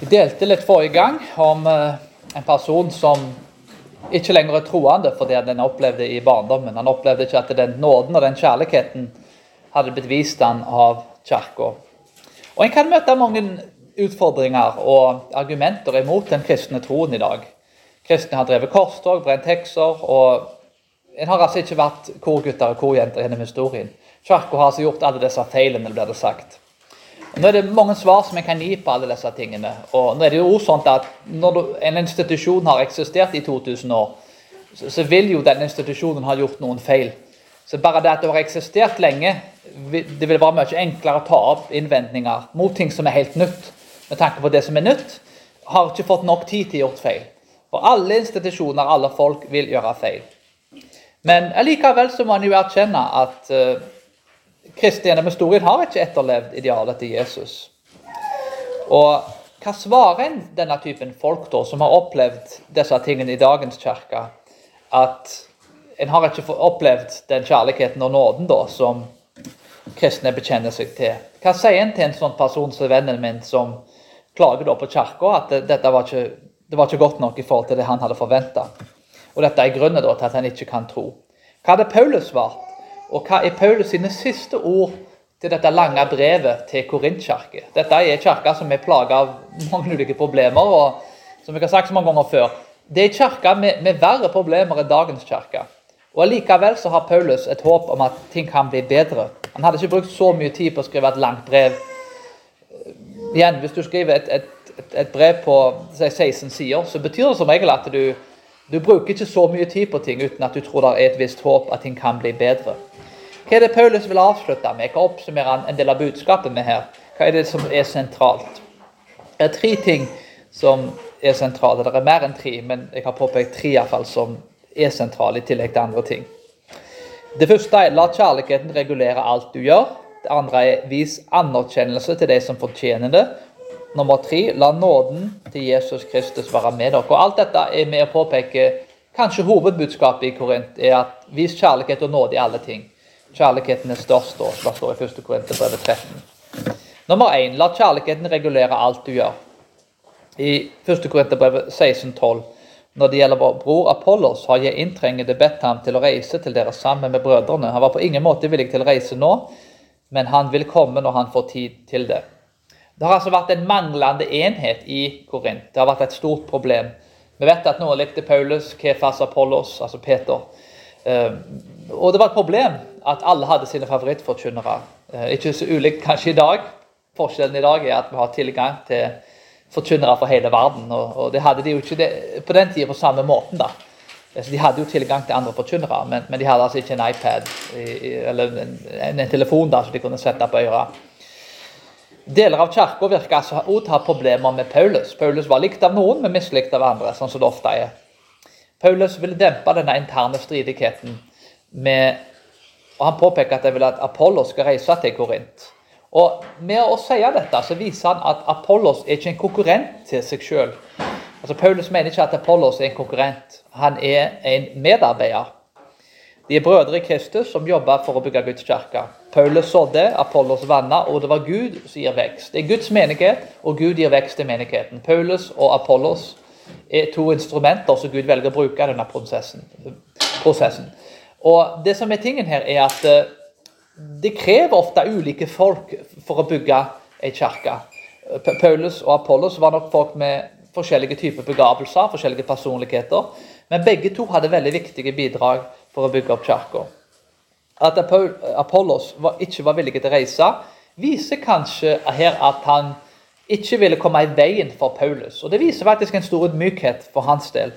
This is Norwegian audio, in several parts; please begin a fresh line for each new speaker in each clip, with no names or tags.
Vi delte litt forrige gang om eh, en person som ikke lenger er troende fordi den opplevde i barndommen. Han opplevde ikke at den nåden og den kjærligheten hadde blitt vist han av kirka. Og En kan møte mange utfordringer og argumenter imot den kristne troen i dag. Kristne har drevet korstog, brent hekser, og en har altså ikke vært korgutter og korjenter gjennom historien. Kirka har altså gjort alle disse feilene, blir det sagt. Nå er det mange svar som en kan gi på alle disse tingene. Og nå er det jo også sånn at Når en institusjon har eksistert i 2000 år, så, vil jo den institusjonen ha gjort noen feil. Så bare det at det har eksistert lenge, det vil være mye enklere å ta opp innvendinger mot ting som er helt nytt. Med tanke på det som er nytt, har ikke fått nok tid til å gjøre feil. For alle institusjoner, alle folk, vil gjøre feil. Men allikevel så må en jo erkjenne at uh, kristne gjennom historien har ikke etterlevd idealet til Jesus. Og hva svarer en denne typen folk da, som har opplevd disse tingene i dagens kirke? At en har ikke opplevd den kjærligheten og nåden da, som kristne bekjenner seg til. Hva sier en til en sånn person som vennen min, som klager da på kirka at det, dette var ikke, det var ikke godt nok i forhold til det han hadde forventa? Og dette er grunnen da, til at han ikke kan tro. Hva hadde Paulus svart? Og hva er Paulus sine siste ord til dette lange brevet til Korintkirken? Dette er en kirke som er plaga av mange ulike problemer, og som jeg har sagt så mange ganger før, det er en kirke med, med, verre problemer enn dagens kirke. Og Allikevel så har Paulus et håp om at ting kan bli bedre. Han hadde ikke brukt så mye tid på å skrive et langt brev. Igjen, Hvis du skriver et, et, et brev på 16 sider, så betyr det som regel at du, du bruker ikke så mye tid på ting uten at du tror det er et visst håp at ting kan bli bedre. Hva er det Paulus vil avslutte med? Hva oppsummerer en del av budskapet med her? Hva er det som er sentralt? Det er tre ting som er sentrale. Det er mer enn tre, men jeg har påpekt tre i hvert fall som er sentrale, i tillegg til andre ting. Det første er la kjærligheten regulere alt du gjør. Det andre er vis anerkjennelse til de som fortjener det. Nummer tre la nåden til Jesus Kristus være med dere. Og Alt dette er med å påpeke kanskje hovedbudskapet i Korint er at vis kjærlighet og nåde i alle ting. Kjærligheten er størst, da, som det står i 1. Korinterbrevet 13. Nummer 1. La kjærligheten regulere alt du gjør. I 1. Korinterbrevet 16,12. Når det gjelder vår bror Apollos, har jeg inntrengende bedt ham til å reise til dere sammen med brødrene. Han var på ingen måte villig til å reise nå, men han vil komme når han får tid til det. Det har altså vært en manglende enhet i Korint. Det har vært et stort problem. Vi vet at noen likte Paulus, Kephas, Apollos, altså Peter. Ehm, og det var et problem at alle hadde sine favorittforkynnere. Eh, ikke så ulikt kanskje i dag. Forskjellen i dag er at vi har tilgang til forkynnere fra hele verden. Og, det hadde de jo ikke på den tida på samme måten. da. Så de hadde jo tilgang til andre forkynnere, men, men, de hadde altså ikke en iPad eller en, en, telefon da, som de kunne sette på øret. Deler av kirka virker altså å ta problemer med Paulus. Paulus var likt av noen, men mislikt av andre, sånn som det ofte er. Paulus ville dempe denne interne stridigheten med og Han påpeker at jeg vil at Apollos skal reise til Korint. Og Med å si dette så viser han at Apollos er ikke en konkurrent til seg sjøl. Altså, Paulus mener ikke at Apollos er en konkurrent. Han er en medarbeider. De er brødre i Kristus som jobber for å bygge Guds kirke. Paulus sådde, Apollos vanna, og det var Gud som gir vekst. Det er Guds menighet, og Gud gir vekst til menigheten. Paulus og Apollos er to instrumenter som Gud velger å bruke i denne prosessen. prosessen. Og det som er tingen her, er at eh, det krever ofte ulike folk for å bygge ei kirke. Paulus og Apollos var nok folk med forskjellige typer begavelser, forskjellige personligheter. Men begge to hadde veldig viktige bidrag for å bygge opp kirka. At Apollos ikke var villig til å reise, viser kanskje her at han ikke ville komme i veien for Paulus. Og Det viser faktisk en stor ydmykhet for hans del.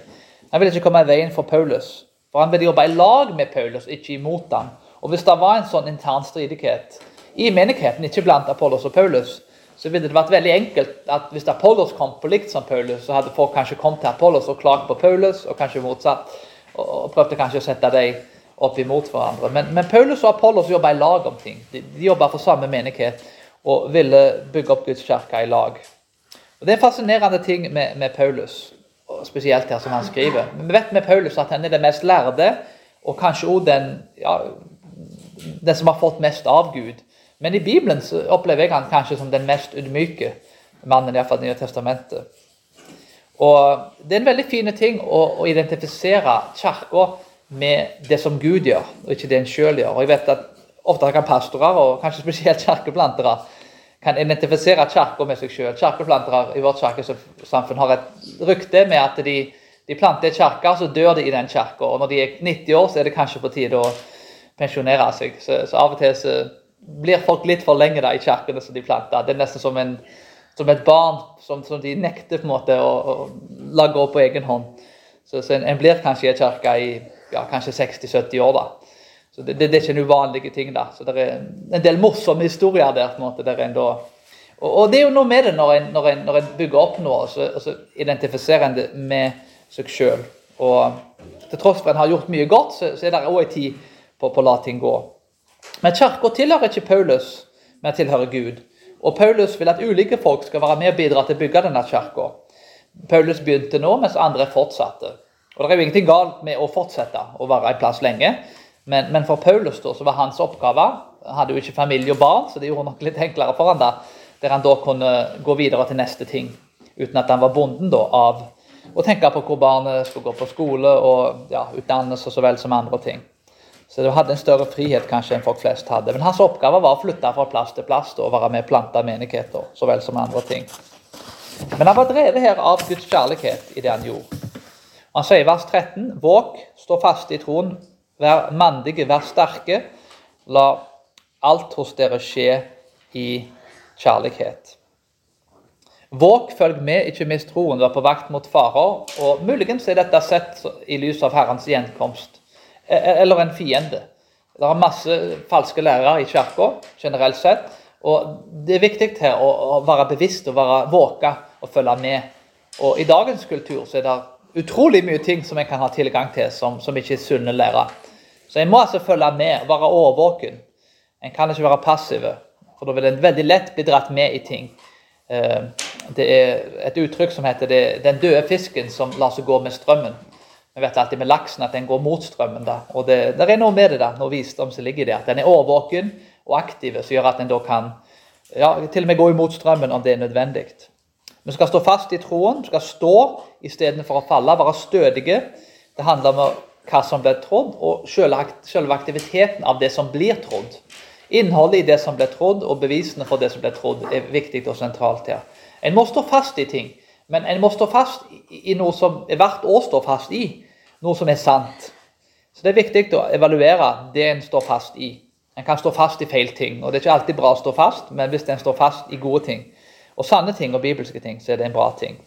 Han ville ikke komme i veien for Paulus. For han ville jobbe i lag med Paulus, ikke imot ham. Og Hvis det var en sånn intern stridighet i menigheten, ikke blant Apollos og Paulus, så ville det vært veldig enkelt at hvis Apollos kom på likt som Paulus, så hadde folk kanskje kommet til Apollos og klagd på Paulus, og kanskje motsatt. Og prøvde kanskje å sette dem opp imot hverandre. Men, men Paulus og Apollos jobba i lag om ting. De, de jobba for samme menighet og ville bygge opp Guds kirke i lag. Og Det er en fascinerende ting med, med Paulus spesielt her som han skriver. Men vi vet med Paulus at han er den mest lærde, og kanskje også den, ja, den som har fått mest av Gud. Men i Bibelen så opplever jeg han kanskje som den mest ydmyke. mannen, iallfall i Nye Testamentet. Og Det er en veldig fin ting å, å identifisere kirka med det som Gud gjør, og ikke det en sjøl gjør. Og jeg vet at Ofte kan pastorer, og kanskje spesielt kirkeplantere, kan identifisere kirka med seg sjøl. Kirkeplantere i vårt kirkesamfunn har et rykte med at de, de planter en så dør de i den kirka. Og når de er 90 år, så er det kanskje på tide å pensjonere seg. Så, så av og til så blir folk litt for lenge da, i kirkene som de planter. Det er nesten som en som et barn som, som, de nekter på en måte å, å la gå på egen hånd. Så, så en, en, blir kanskje i kirka i ja, kanskje 60-70 år. da. Så det, det, det, er ikke en uvanlige ting. da. Så Det er en del morsomme historier der. på en måte, der en da, og, og, det er jo noe med det når en, når en, når en bygger opp noe, så, og så identifiserer en det med seg sjøl. Og til tross for at en har gjort mye godt, så, så er det òg en tid på, på å la ting gå. Men kirka tilhører ikke Paulus, men tilhører Gud. Og Paulus vil at ulike folk skal være med og bidra til å bygge denne kirka. Paulus begynte nå, mens andre fortsatte. Og Det er jo ingenting galt med å fortsette å være en plass lenge, men, men for Paulus da, så var hans oppgave Han hadde jo ikke familie og barn, så det gjorde nok litt enklere for han da, der han da kunne gå videre til neste ting, uten at han var bonden da, av å tenke på hvor barnet skulle gå på skole og ja, utdannelse så vel som andre ting. Så det hadde en større frihet kanskje enn folk flest hadde. Men hans oppgave var å flytte fra plass til plass og være med og plante menigheter så vel som andre ting. Men han var drevet her av Guds kjærlighet i det han gjorde. Han sier i vers 13.: Våg, stå fast i troen, vær mandige, vær sterke. La alt hos dere skje i kjærlighet. Våg, følg med, ikke mist troen, vær på vakt mot farer. Og muligens er dette sett i lys av Herrens gjenkomst Eh, eller en fiende. Det er masse falske lærere i kirka generelt sett. Og Det er viktig her å, være bevisst og være våka og følge med. Og I dagens kultur så er det utrolig mye ting som en kan ha tilgang til som, som ikke er sunne lærer. Så en må altså følge med være årvåken. En kan ikke være passiv, for da vil en veldig lett bli dratt med i ting. Eh, det er et uttrykk som heter 'den døde fisken som lar seg gå med strømmen'. Vi vet alltid med laksen at den går mot strømmen. da, og Det, det er noe med det da, noe visdom som ligger i det. At den er årvåken og aktiv, som gjør at den da kan ja, til og med gå imot strømmen om det er nødvendig. Vi skal stå fast i troen, vi skal stå istedenfor å falle, være stødige. Det handler om hva som blir trådd, og selve aktiviteten av det som blir trådd. Innholdet i det som blir trådd, og bevisene for det som blir trådd, er viktig og sentralt her. En må stå fast i ting, men en må stå fast i noe som er verdt å stå fast i noe som er sant. Så Det er viktig å evaluere det en står fast i. En kan stå fast i feil ting, og det er ikke alltid bra å stå fast, men hvis en står fast i gode ting, og sanne ting og bibelske ting, så er det en bra ting.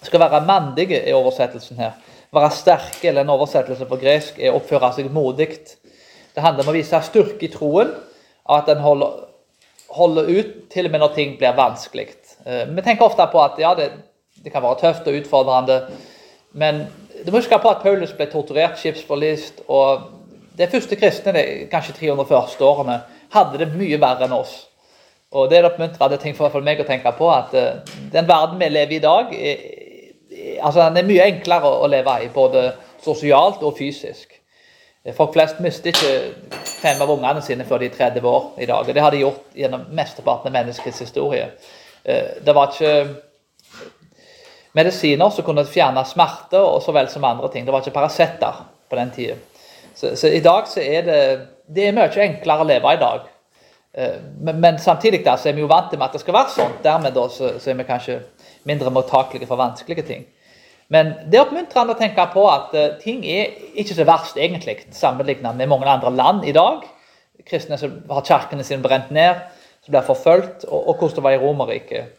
Det skal være mandige i oversettelsen her. Være sterke, eller en oversettelse på gresk, er oppføre seg modig. Det handler om å vise styrke i troen, at en holder, holder ut til og med når ting blir vanskelig. Eh, vi tenker ofte på at ja, det, det kan være tøft og utfordrende, men du må huske på at Paulus ble torturert, skipsforlist. og De første kristne, de kanskje 340 årene, hadde det mye verre enn oss. Og Det er oppmuntrende ting for meg å tenke på, at uh, den verden vi lever i i dag, er, altså, den er mye enklere å leve i, både sosialt og fysisk. Folk flest mister ikke fem av ungene sine før de er 30 år i dag. og Det har de gjort gjennom mesteparten av menneskets historie. Uh, det var ikke medisiner som kunne fjerne smerte og så vel som andre ting. Det var ikke Paracet på den tida. Så, så, i dag så er det det er mye enklere å leve i dag. Eh, men, men samtidig da, så er vi jo vant til at det skal være sånn. Dermed da, så, så, er vi kanskje mindre mottakelige for vanskelige ting. Men det er oppmuntrende å tenke på at uh, ting er ikke så verst egentlig sammenlignet med mange andre land i dag. Kristne som har kirkene sine brent ned, som blir forfulgt, og, og hvordan det var i Romerriket.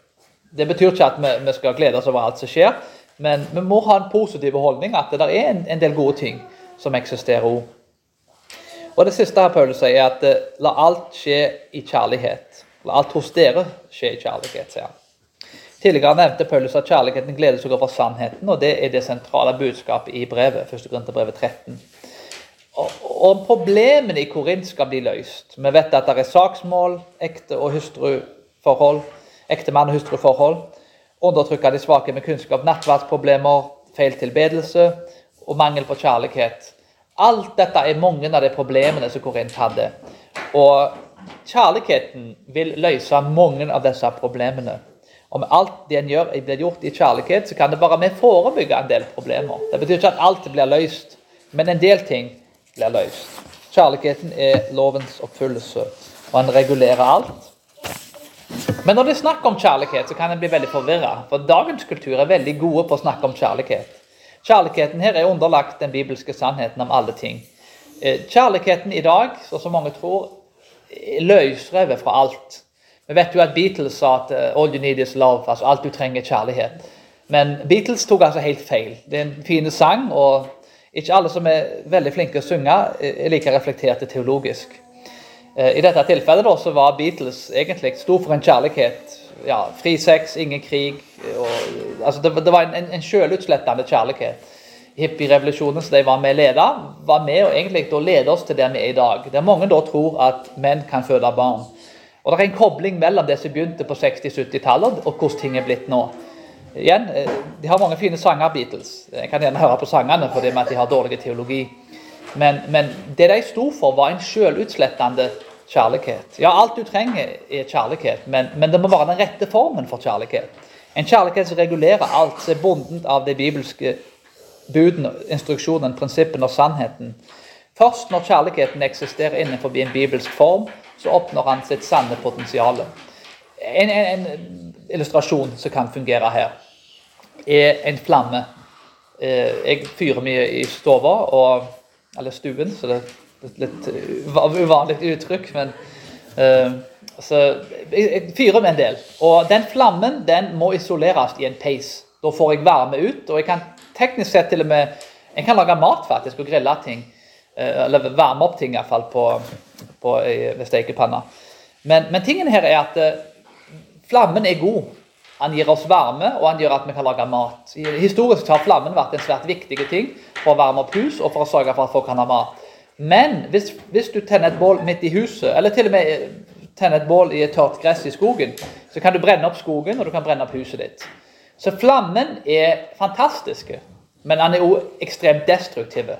Det betyr ikke at vi, vi, skal glede oss over alt som skjer, men vi må ha en positiv holdning at det er en, en del gode ting som eksisterer òg. Og Det siste her Paulus sier, er at eh, la alt skje i kjærlighet. La alt hos dere skje i kjærlighet, sier han. Tidligere nevnte Paulus at kjærligheten gleder seg over sannheten, og det er det sentrale budskapet i brevet. 1. brevet 13. Og, om problemene i Korint skal bli løst. Vi vet at det er saksmål, ekte- og hustruforhold ektemann- og hustruforhold, av de svake med kunnskap, nattverdsproblemer, feil tilbedelse og mangel på kjærlighet. Alt dette er mange av de problemene som Korint hadde. Og kjærligheten vil løse mange av disse problemene. Om alt det en gjør, blir gjort i kjærlighet, så kan det bare med forebygge en del problemer. Det betyr ikke at alt blir løst, men en del ting blir løst. Kjærligheten er lovens oppfyllelse, og han regulerer alt. Men når det er snakk om kjærlighet, så kan en bli veldig forvirra. For dagens kultur er veldig gode på å snakke om kjærlighet. Kjærligheten her er underlagt den bibelske sannheten om alle ting. Eh, kjærligheten i dag, som mange tror, er løsrevet fra alt. Vi vet jo at Beatles sa at uh, 'all you need is love', altså alt du trenger, kjærlighet. Men Beatles tok altså helt feil. Det er en fin sang, og ikke alle som er veldig flinke å synge, er like reflekterte teologisk. Uh, I dette tilfellet da, så var Beatles egentlig stor for en kjærlighet. Ja, Fri sex, ingen krig. Og, altså det, det, var en, en selvutslettende kjærlighet. Hippierevolusjonen som de var med å lede, var med og egentlig lede oss til der vi er i dag. Der mange da tror at menn kan føde barn. Og Det er en kobling mellom det som begynte på 60-70-tallet, og hvordan ting er blitt nå. Igjen, eh, De har mange fine sanger, Beatles. Jeg kan gjerne høre på sangene fordi de har dårlig teologi. Men, men, det de sto for, var en sjølutslettende kjærlighet. Ja, alt du trenger, er kjærlighet, men, men, det må være den rette formen for kjærlighet. En kjærlighet som regulerer alt, som er bundet av de bibelske budene, instruksjonen, prinsippene og sannheten. Først når kjærligheten eksisterer innenfor en bibelsk form, så oppnår han sitt sanne potensial. En, en, en, illustrasjon som kan fungere her, er en flamme. Eh, jeg fyrer mye i stua, eller stuen, så det er et litt uvanlig uttrykk. men uh, så Jeg fyrer med en del. Og den flammen den må isoleres i en peis. Da får jeg varme ut, og jeg kan teknisk sett til og med jeg kan lage mat faktisk og grille ting. Eh, eller varme opp ting iallfall på, på, ved stekepanna. Men, men tingen her er at uh, flammen er god. Han gir oss varme, og han gjør at vi kan lage mat. Historisk har flammen vært en svært viktig ting for å varme opp hus og for å sørge for at folk kan ha mat. Men hvis, hvis du tenner et bål midt i huset, eller til og med eh, tenner et bål i et tørt gress i skogen, så kan du brenne opp skogen, og du kan brenne opp huset ditt. Så flammen er fantastisk, men han er òg ekstremt destruktiv.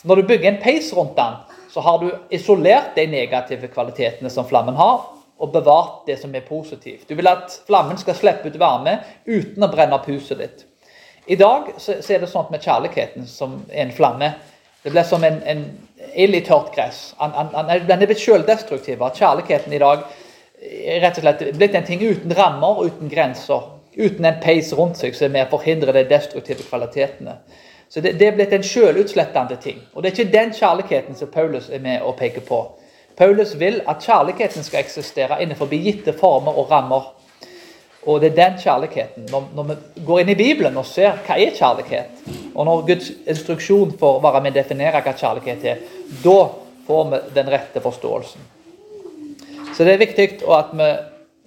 Så Når du bygger en peis rundt den, så har du isolert de negative kvalitetene som flammen har, og bevart det som er positivt. Du vil at flammen skal slippe ut varme uten å brenne opp huset ditt. I dag så, er det sånn med kjærligheten som en flamme. Det blir som en, en ild i tørt gress. Den er blitt selvdestruktiv. Kjærligheten i dag er rett og slett blitt en ting uten rammer, uten grenser. Uten en peis rundt seg som er med å forhindre de destruktive kvalitetene. Så det, det er blitt en sjølutslettende ting. Og det er ikke den kjærligheten som Paulus er med å peke på. Paulus vil at kjærligheten skal eksistere innenfor gitte former og rammer. Og det er den kjærligheten. Når, når, vi går inn i Bibelen og ser hva er kjærlighet, og når Guds instruksjon får være med å definere hva kjærlighet er, da får vi den rette forståelsen. Så det er viktig at vi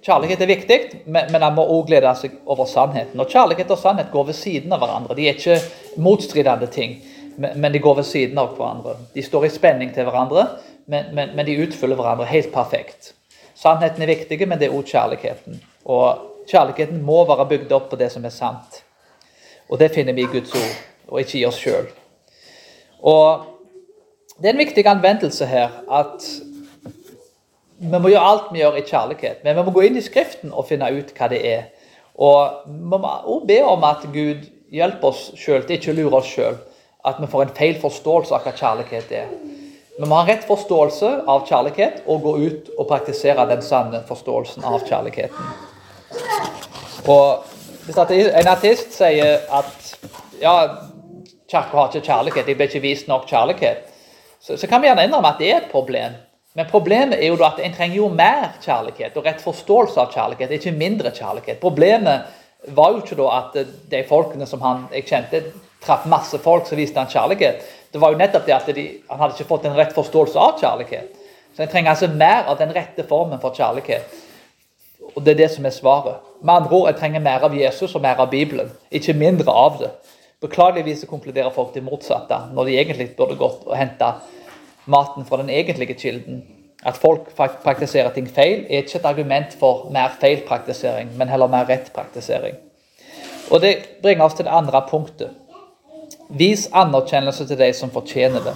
Kjærlighet er viktig, men, men må òg glede seg over sannheten. Og Kjærlighet og sannhet går ved siden av hverandre. De er ikke motstridende ting, men de går ved siden av hverandre. De står i spenning til hverandre, men, men, de utfyller hverandre helt perfekt. Sannheten er viktig, men det er også kjærligheten. Og kjærligheten må være bygd opp på det som er sant. Og det finner vi i Guds ord, og ikke i oss sjøl. Og det er en viktig anvendelse her at vi må gjøre alt vi gjør i kjærlighet, men vi må gå inn i Skriften og finne ut hva det er. Og vi må også be om at Gud hjelper oss sjøl til ikke å lure oss sjøl. At vi får en feil forståelse av hva kjærlighet er. Vi må ha rett forståelse av kjærlighet og gå ut og praktisere den sanne forståelsen av kjærligheten. Og Hvis en artist sier at ja, kirka har ikke kjærlighet, jeg ble ikke vist nok kjærlighet, så, så kan vi gjerne innrømme at det er et problem. Men problemet er jo at en trenger jo mer kjærlighet og rett forståelse av kjærlighet, ikke mindre kjærlighet. Problemet var jo ikke da at de folkene som han jeg kjente, traff masse folk som viste han kjærlighet. Det var jo nettopp det at de, han hadde ikke fått en rett forståelse av kjærlighet. Så en trenger altså mer av den rette formen for kjærlighet. Og det er det som er svaret. Med andre ord, jeg trenger mer av Jesus og mer av Bibelen, ikke mindre av det. Beklageligvis konkluderer folk det motsatte, når de egentlig burde gått og henta maten fra den egentlige kilden. At folk praktiserer ting feil, er ikke et argument for mer feilpraktisering, men heller mer rett praktisering. Og Det bringer oss til det andre punktet. Vis anerkjennelse til de som fortjener det.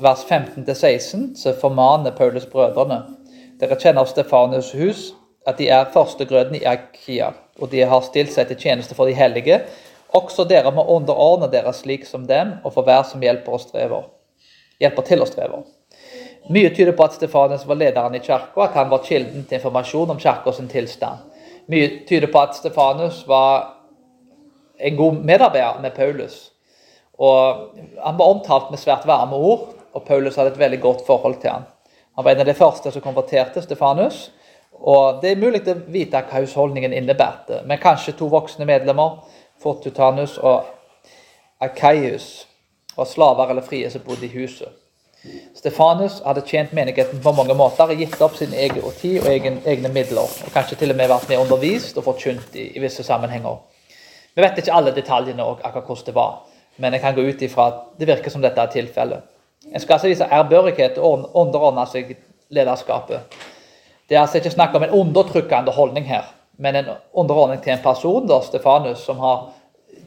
Vers 15-16 så formaner Paulus brødrene. Dere kjenner Stefanus hus, at de er førstegrøden i Akia, og de har stilt seg til tjeneste for de hellige. Også dere må underordne dere slik som dem, og for hver som hjelper, og strever. Hjelper til å streve. Mye tyder på at Stefanus var lederen i kirka, at han var kilden til informasjon om kirkas tilstand. Mye tyder på at Stefanus var en god medarbeider med Paulus. Og Han var omtalt med svært varme ord, og Paulus hadde et veldig godt forhold til ham. Han var en av de første som konverterte Stefanus. og Det er mulig å vite hva husholdningen innebærte, men kanskje to voksne medlemmer, Fortutanus og Akaius, var slaver eller frie som bodde i huset. Stefanus hadde tjent menigheten på mange måter, gitt opp sin egen tid og egen, egne midler. Og kanskje til og med vært med undervist og forkynt i, i visse sammenhenger. Vi vet ikke alle detaljene og akkurat hvordan det var, men jeg kan gå ut ifra at det virker som dette er tilfellet. En skal altså vise ærbørighet og underordne seg lederskapet. Det er altså ikke snakk om en undertrykkende holdning her, men en underordning til en person, da, Stefanus, som har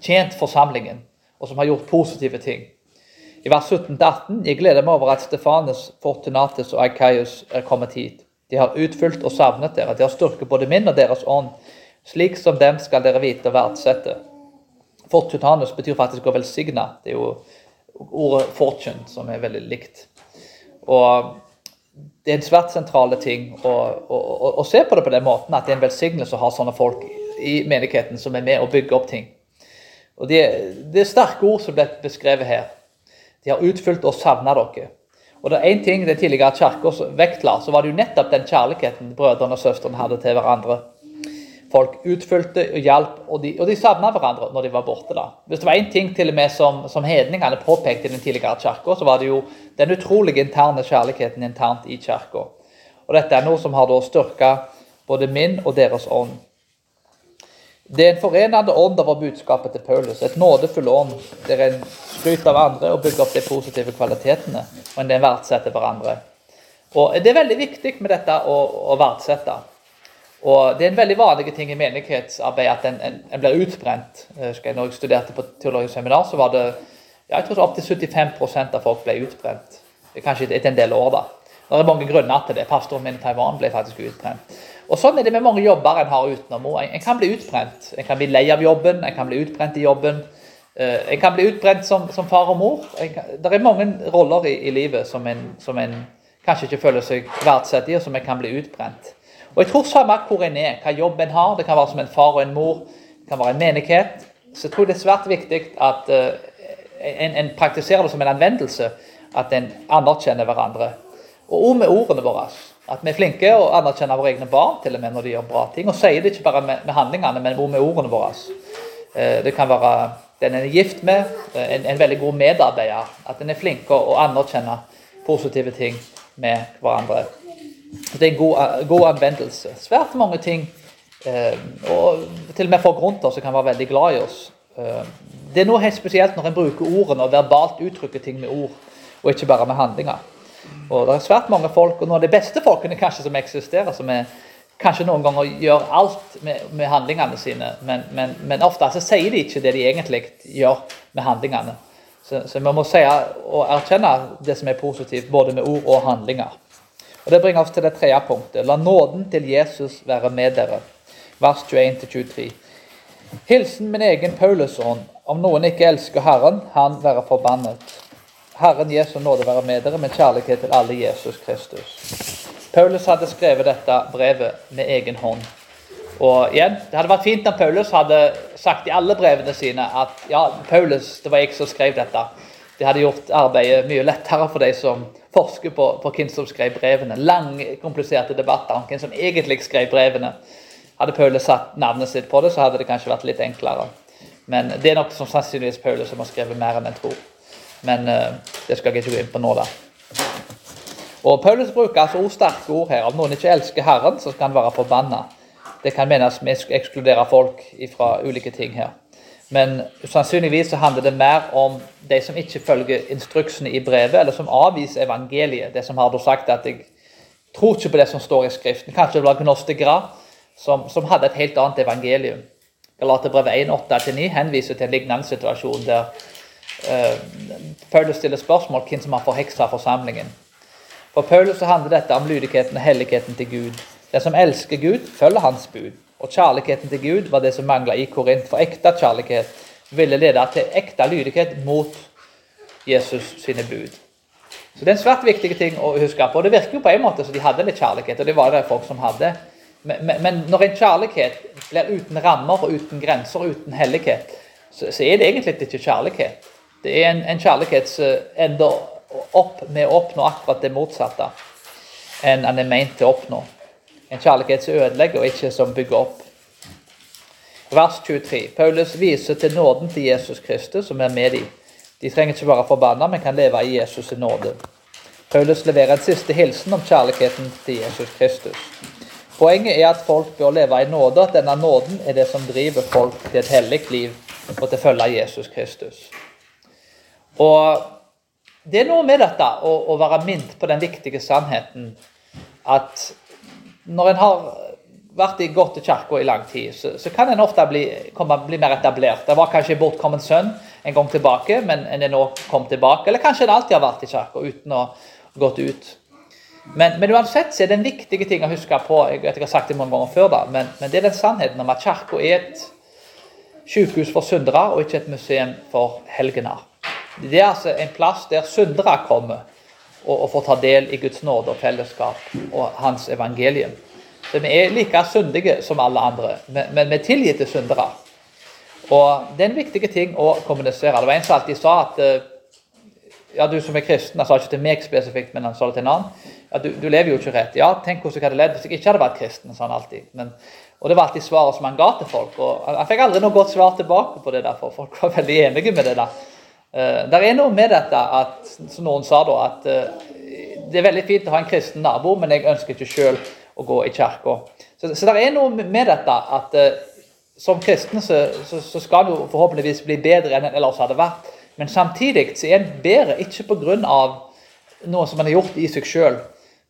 tjent forsamlingen, og som har gjort positive ting. I vers 17-18 jeg gleder meg over at Stefanus, Fortunatus og Aikaius er kommet hit. De har utfylt og savnet dere. De har styrket både min og deres ånd. Slik som dem skal dere vite og verdsette. Fortunatus betyr faktisk å velsigne. Det er jo ordet 'fortune' som er veldig likt. Og Det er en svært sentrale ting å, å, å, å, se på det på den måten at det er en velsignelse å ha sånne folk i menigheten som er med og bygger opp ting. Og Det, det er sterke ord som ble beskrevet her. De har utfylt og savna dere. Og det er én ting den tidligere kirka vektla, så var det jo nettopp den kjærligheten brødrene og søstrene hadde til hverandre. Folk utfylte og hjalp, og de, og de savna hverandre når de var borte. da. Hvis det var én ting til og med som, som hedningene påpekte i den tidligere kirka, så var det jo den utrolige interne kjærligheten internt i kirka. Og dette er noe som har da styrka både min og deres ånd. Det er en forenende ånd over budskapet til Paulus. Et nådefull ånd der en skryter av andre og bygger opp de positive kvalitetene, og en verdsetter hverandre. Og Det er veldig viktig med dette å, å verdsette. Og Det er en veldig vanlig ting i menighetsarbeid at en, en, en blir utbrent. Når jeg studerte på teologisk seminar, så var det ja, jeg tror opptil 75% av folk ble utbrent. Kanskje etter en del år, da. Det er mange grunner til det. Pastoren min i Taiwan ble faktisk utbrent. Og Sånn er det med mange jobber en har utenom. En, en kan bli utbrent. En kan bli lei av jobben, en kan bli utbrent i jobben. Uh, en kan bli utbrent som, som far og mor. Kan, det er mange roller i, i livet som en, som en, kanskje ikke føler seg verdsatt i, og som en kan bli utbrent. Og jeg tror samme hvor en er, hva jobb en har, det kan være som en far og en mor, det kan være en menighet, så jeg tror det er svært viktig at uh, en, en, praktiserer det som en anvendelse, at en anerkjenner hverandre. Og òg med ordene våre. At vi er flinke og anerkjenner våre egne barn til og med når de gjør bra ting. Og sier det ikke bare med, med handlingene, men med ordene våre. Uh, det kan være den en er gift med, en, en veldig god medarbeider. At en er flink å anerkjenne positive ting med hverandre. Det er en god, god anvendelse. Svært mange ting, eh, og til og med folk rundt oss kan være veldig glad i oss. Eh, det er noe helt spesielt når en bruker ordene og verbalt uttrykker ting med ord, og ikke bare med handlinger. Og Det er svært mange folk, og noen av de beste folkene kanskje som eksisterer, som er, kanskje noen ganger gjør alt med, med handlingene sine, men, men, men, ofte så sier de ikke det de egentlig gjør med handlingene. Så, vi må si og erkjenne det som er positivt, både med ord og handlinger. Og Det bringer oss til det tredje punktet. La nåden til Jesus være med dere. Vers 21-23. Hilsen min egen Paulusånd. Om noen ikke elsker Herren, han være forbannet. Herren Jesu nåde være med dere, med kjærlighet til alle Jesus Kristus. Paulus hadde skrevet dette brevet med egen hånd. Og igjen, Det hadde vært fint om Paulus hadde sagt i alle brevene sine at ja, Paulus, det var jeg som skrev dette. Det hadde gjort arbeidet mye lettere for de som forsker på, på hvem som skrev brevene. Lange, kompliserte debatter om hvem som egentlig skrev brevene. Hadde Paulus satt navnet sitt på det, så hadde det kanskje vært litt enklere. Men det er nok som sannsynligvis Paulus som har skrevet mer enn en tror. Men uh, det skal jeg ikke gå inn på nå, da. Og Paulus bruker altså også sterke ord her. Om noen ikke elsker Herren, så skal han være forbanna. Det kan menes med å ekskludere folk fra ulike ting her. Men sannsynligvis så handler det mer om de som ikke følger instruksene i brevet, eller som avviser evangeliet. Det som har sagt at jeg tror ikke på det som står i Skriften. Kanskje det var gnostikere som, som hadde et helt annet evangelium. Galaterbrevet 1.8-9 henviser til en lignende situasjon der Paulus stiller spørsmål hvem som har forheksa forsamlingen. For Paulus handler dette om lydigheten og helligheten til Gud. Den som elsker Gud, følger Hans bud. Og kjærligheten til Gud var det som mangla i Korint. For ekte kjærlighet ville lede til ekte lydighet mot Jesus sine bud. Så Det er en svært viktig ting å huske på. og Det virker jo på en måte som de hadde litt kjærlighet, og det var det folk som hadde. Men, men, men når en kjærlighet blir uten rammer, og uten grenser, og uten hellighet, så, så, er det egentlig ikke kjærlighet. Det er en, en kjærlighet som ender opp med å oppnå akkurat det motsatte enn han er ment til å oppnå. En kjærlighet som ødelegger, og ikke som bygger opp. Vers 23. Paulus viser til nåden til Jesus Kristus, som er med dem. De trenger ikke være forbanna, men kan leve i Jesus' nåde. Paulus leverer en siste hilsen om kjærligheten til Jesus Kristus. Poenget er at folk bør leve i nåde, at denne nåden er det som driver folk til et hellig liv og til å følge Jesus Kristus. Og Det er noe med dette å, å være minnet på den viktige sannheten at når en har vært i gått i kirka i lang tid, så, så, kan en ofte bli, komme, bli mer etablert. Det var kanskje en bortkommen sønn en gang tilbake, men en er nå kommet tilbake. Eller kanskje en alltid har vært i kirka uten å ha gått ut. Men, men, uansett så er det en viktig ting å huske på. Jeg, vet, jeg har sagt det mange ganger før, da, men, men det er den sannheten om at kirka er et sykehus for syndere og ikke et museum for helgener. Det er altså en plass der syndere kommer og, og får ta del i Guds nåde og fellesskap og Hans evangelium. Så Vi er like syndige som alle andre, men, vi er tilgitte syndere. Og Det er en viktig ting å kommunisere. Det var en som alltid sa at eh, ja, du som er kristen, Han sa ikke til meg spesifikt, men han sa det til en annen. ja, du, du lever jo ikke rett. Ja, tenk hvordan jeg hadde levd hvis jeg ikke hadde vært kristen, sa han alltid. Men, og Det var alltid svaret som han ga til folk. og Han fikk aldri noe godt svar tilbake på det, derfor folk var veldig enige med det. da. Uh, det er noe med dette at, som noen sa da, at uh, det er veldig fint å ha en kristen nabo, men jeg ønsker ikke sjøl å gå i kirka. Så, så, det er noe med dette at uh, som kristen så, så, så skal du forhåpentligvis bli bedre enn en ellers hadde vært. Men samtidig så er en bedre ikke pga. noe som en har gjort i seg sjøl.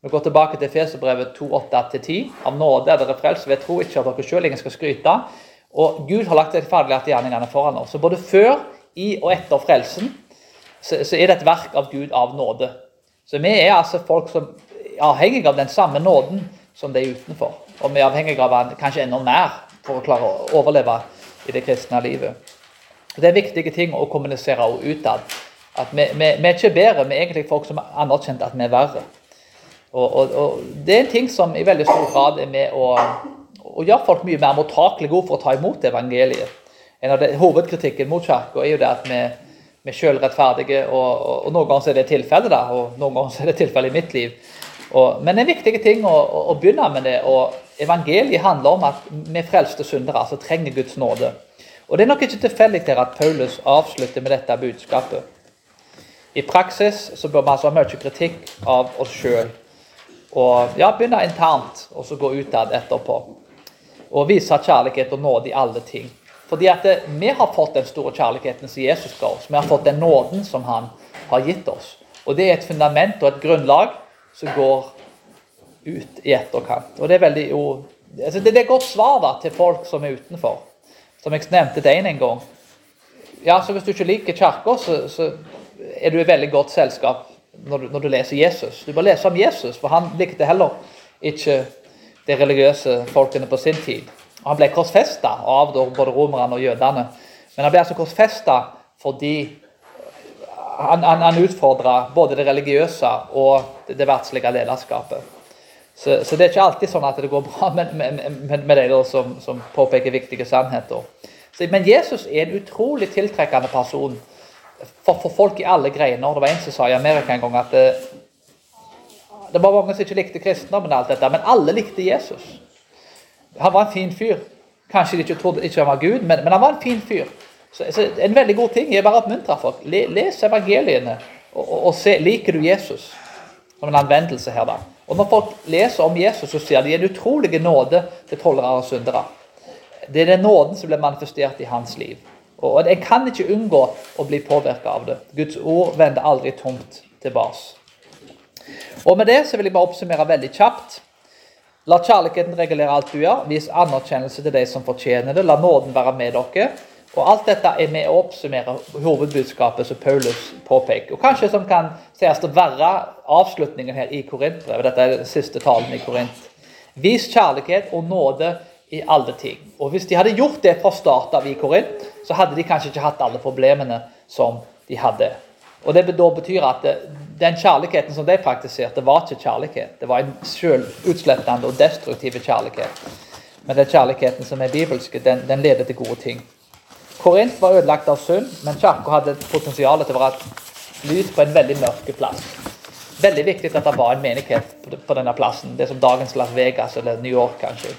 Vi går tilbake til Feserbrevet 2.8-10. Av nåde er dere frelst ved tro, ikke av dere sjøl. Ingen skal skryte. Og Gud har lagt de ferdiglærte gjerningene foran oss. Så både før, i og etter frelsen så, så, er det et verk av Gud av nåde. Så vi er altså folk som er avhengige av den samme nåden som de er utenfor. Og vi er avhengige av den kanskje enda mer for å klare å overleve i det kristne livet. Og Det er viktige ting å kommunisere utad. At vi, vi, vi, er ikke bedre, vi er egentlig folk som anerkjent at vi er verre. Og, og, og, Det er en ting som i veldig stor grad er med å, å gjøre folk mye mer mottakelige for å ta imot evangeliet. En av de, Hovedkritikken mot kirka er jo det at vi, vi er selvrettferdige, og, og, noen ganger er det tilfellet, og noen ganger er det tilfellet i mitt liv. men det er en viktig ting å, å, begynne med det. og Evangeliet handler om at vi frelste syndere altså trenger Guds nåde. Og Det er nok ikke tilfeldig at Paulus avslutter med dette budskapet. I praksis så bør vi altså ha mye kritikk av oss sjøl. Og ja, begynne internt, og så gå utad etterpå. Og vise kjærlighet og nåde i alle ting. Fordi at det, vi har fått den store kjærligheten som Jesus ga oss. Vi har fått den nåden som han har gitt oss. Og det er et fundament og et grunnlag som går ut i etterkant. Og Det er veldig jo, altså det, er et godt svar da, til folk som er utenfor. Som jeg nevnte det en gang. Ja, så Hvis du ikke liker kirka, så, så, er du i veldig godt selskap når du, når du, leser Jesus. Du bør lese om Jesus, for han likte heller ikke de religiøse folkene på sin tid. Han ble korsfesta av både romerne og jødene. Men han ble altså korsfesta fordi han, han, han utfordra både det religiøse og det, verdslige lederskapet. Så, så, det er ikke alltid sånn at det går bra med, med, med, med de som, som, påpeker viktige sannheter. Så, men Jesus er en utrolig tiltrekkende person for, for, folk i alle greiner. Det var en som sa i Amerika en gang at det, det var mange som ikke likte kristendommen, alt dette, men alle likte Jesus. Han var en fin fyr. Kanskje de ikke trodde ikke han var Gud, men, men han var en fin fyr. Så, så En veldig god ting Jeg bare oppmuntrer oppmuntre folk. Les evangeliene og, og, og se liker du Jesus. Som en anvendelse her, da. Og Når folk leser om Jesus, så sier de en utrolig nåde til tollere og syndere. Det er den nåden som blir manifestert i hans liv. Og En kan ikke unngå å bli påvirka av det. Guds ord vender aldri tomt tilbake. Og Med det så vil jeg bare oppsummere veldig kjapt. La kjærligheten regulere alt du gjør. Vis anerkjennelse til de som fortjener det. La nåden være med dere. Og Alt dette er med å oppsummere hovedbudskapet som Paulus påpeker. Og Kanskje som kan sies å være avslutningen her i Korintbrevet. Dette er den siste talen i Korint. Vis kjærlighet og nåde i alle ting. Og Hvis de hadde gjort det fra start av i Korint, så hadde de kanskje ikke hatt alle problemene som de hadde. Og Det da betyr at den kjærligheten som de praktiserte, var ikke kjærlighet. Det var en selvutslettende og destruktiv kjærlighet. Men den kjærligheten som er bibelske, den, den leder til gode ting. Korint var ødelagt av synd, men kirka hadde potensial til å være et lys på en veldig mørk plass. Veldig viktig at det var en menighet på denne plassen. Det er som dagens Las Vegas eller New York, kanskje.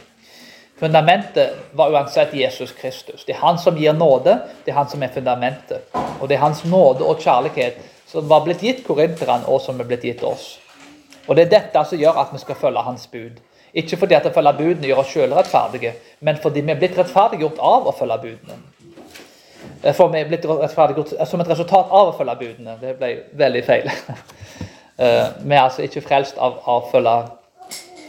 Fundamentet var uansett Jesus Kristus. Det er han som gir nåde, det er han som er fundamentet. Og det er hans nåde og kjærlighet som var blitt gitt korinterne, og som er blitt gitt oss. Og Det er dette som gjør at vi skal følge hans bud. Ikke fordi at å følge budene gjør oss selv rettferdige, men fordi vi er blitt rettferdiggjort av å følge budene. For vi er blitt rettferdiggjort som et resultat av å følge budene. Det ble veldig feil. Eh, vi er altså ikke frelst av å følge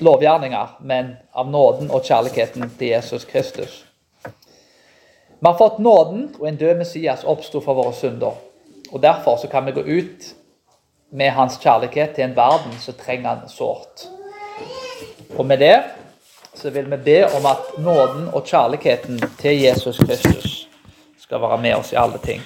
lovgjerninger, men av nåden og kjærligheten til Jesus Kristus. Vi har fått nåden, og en død Messias oppsto for våre synder. Og Derfor så kan vi gå ut med hans kjærlighet til en verden som trenger han sårt. Og med det så vil vi be om at nåden og kjærligheten til Jesus Kristus skal være med oss i alle ting.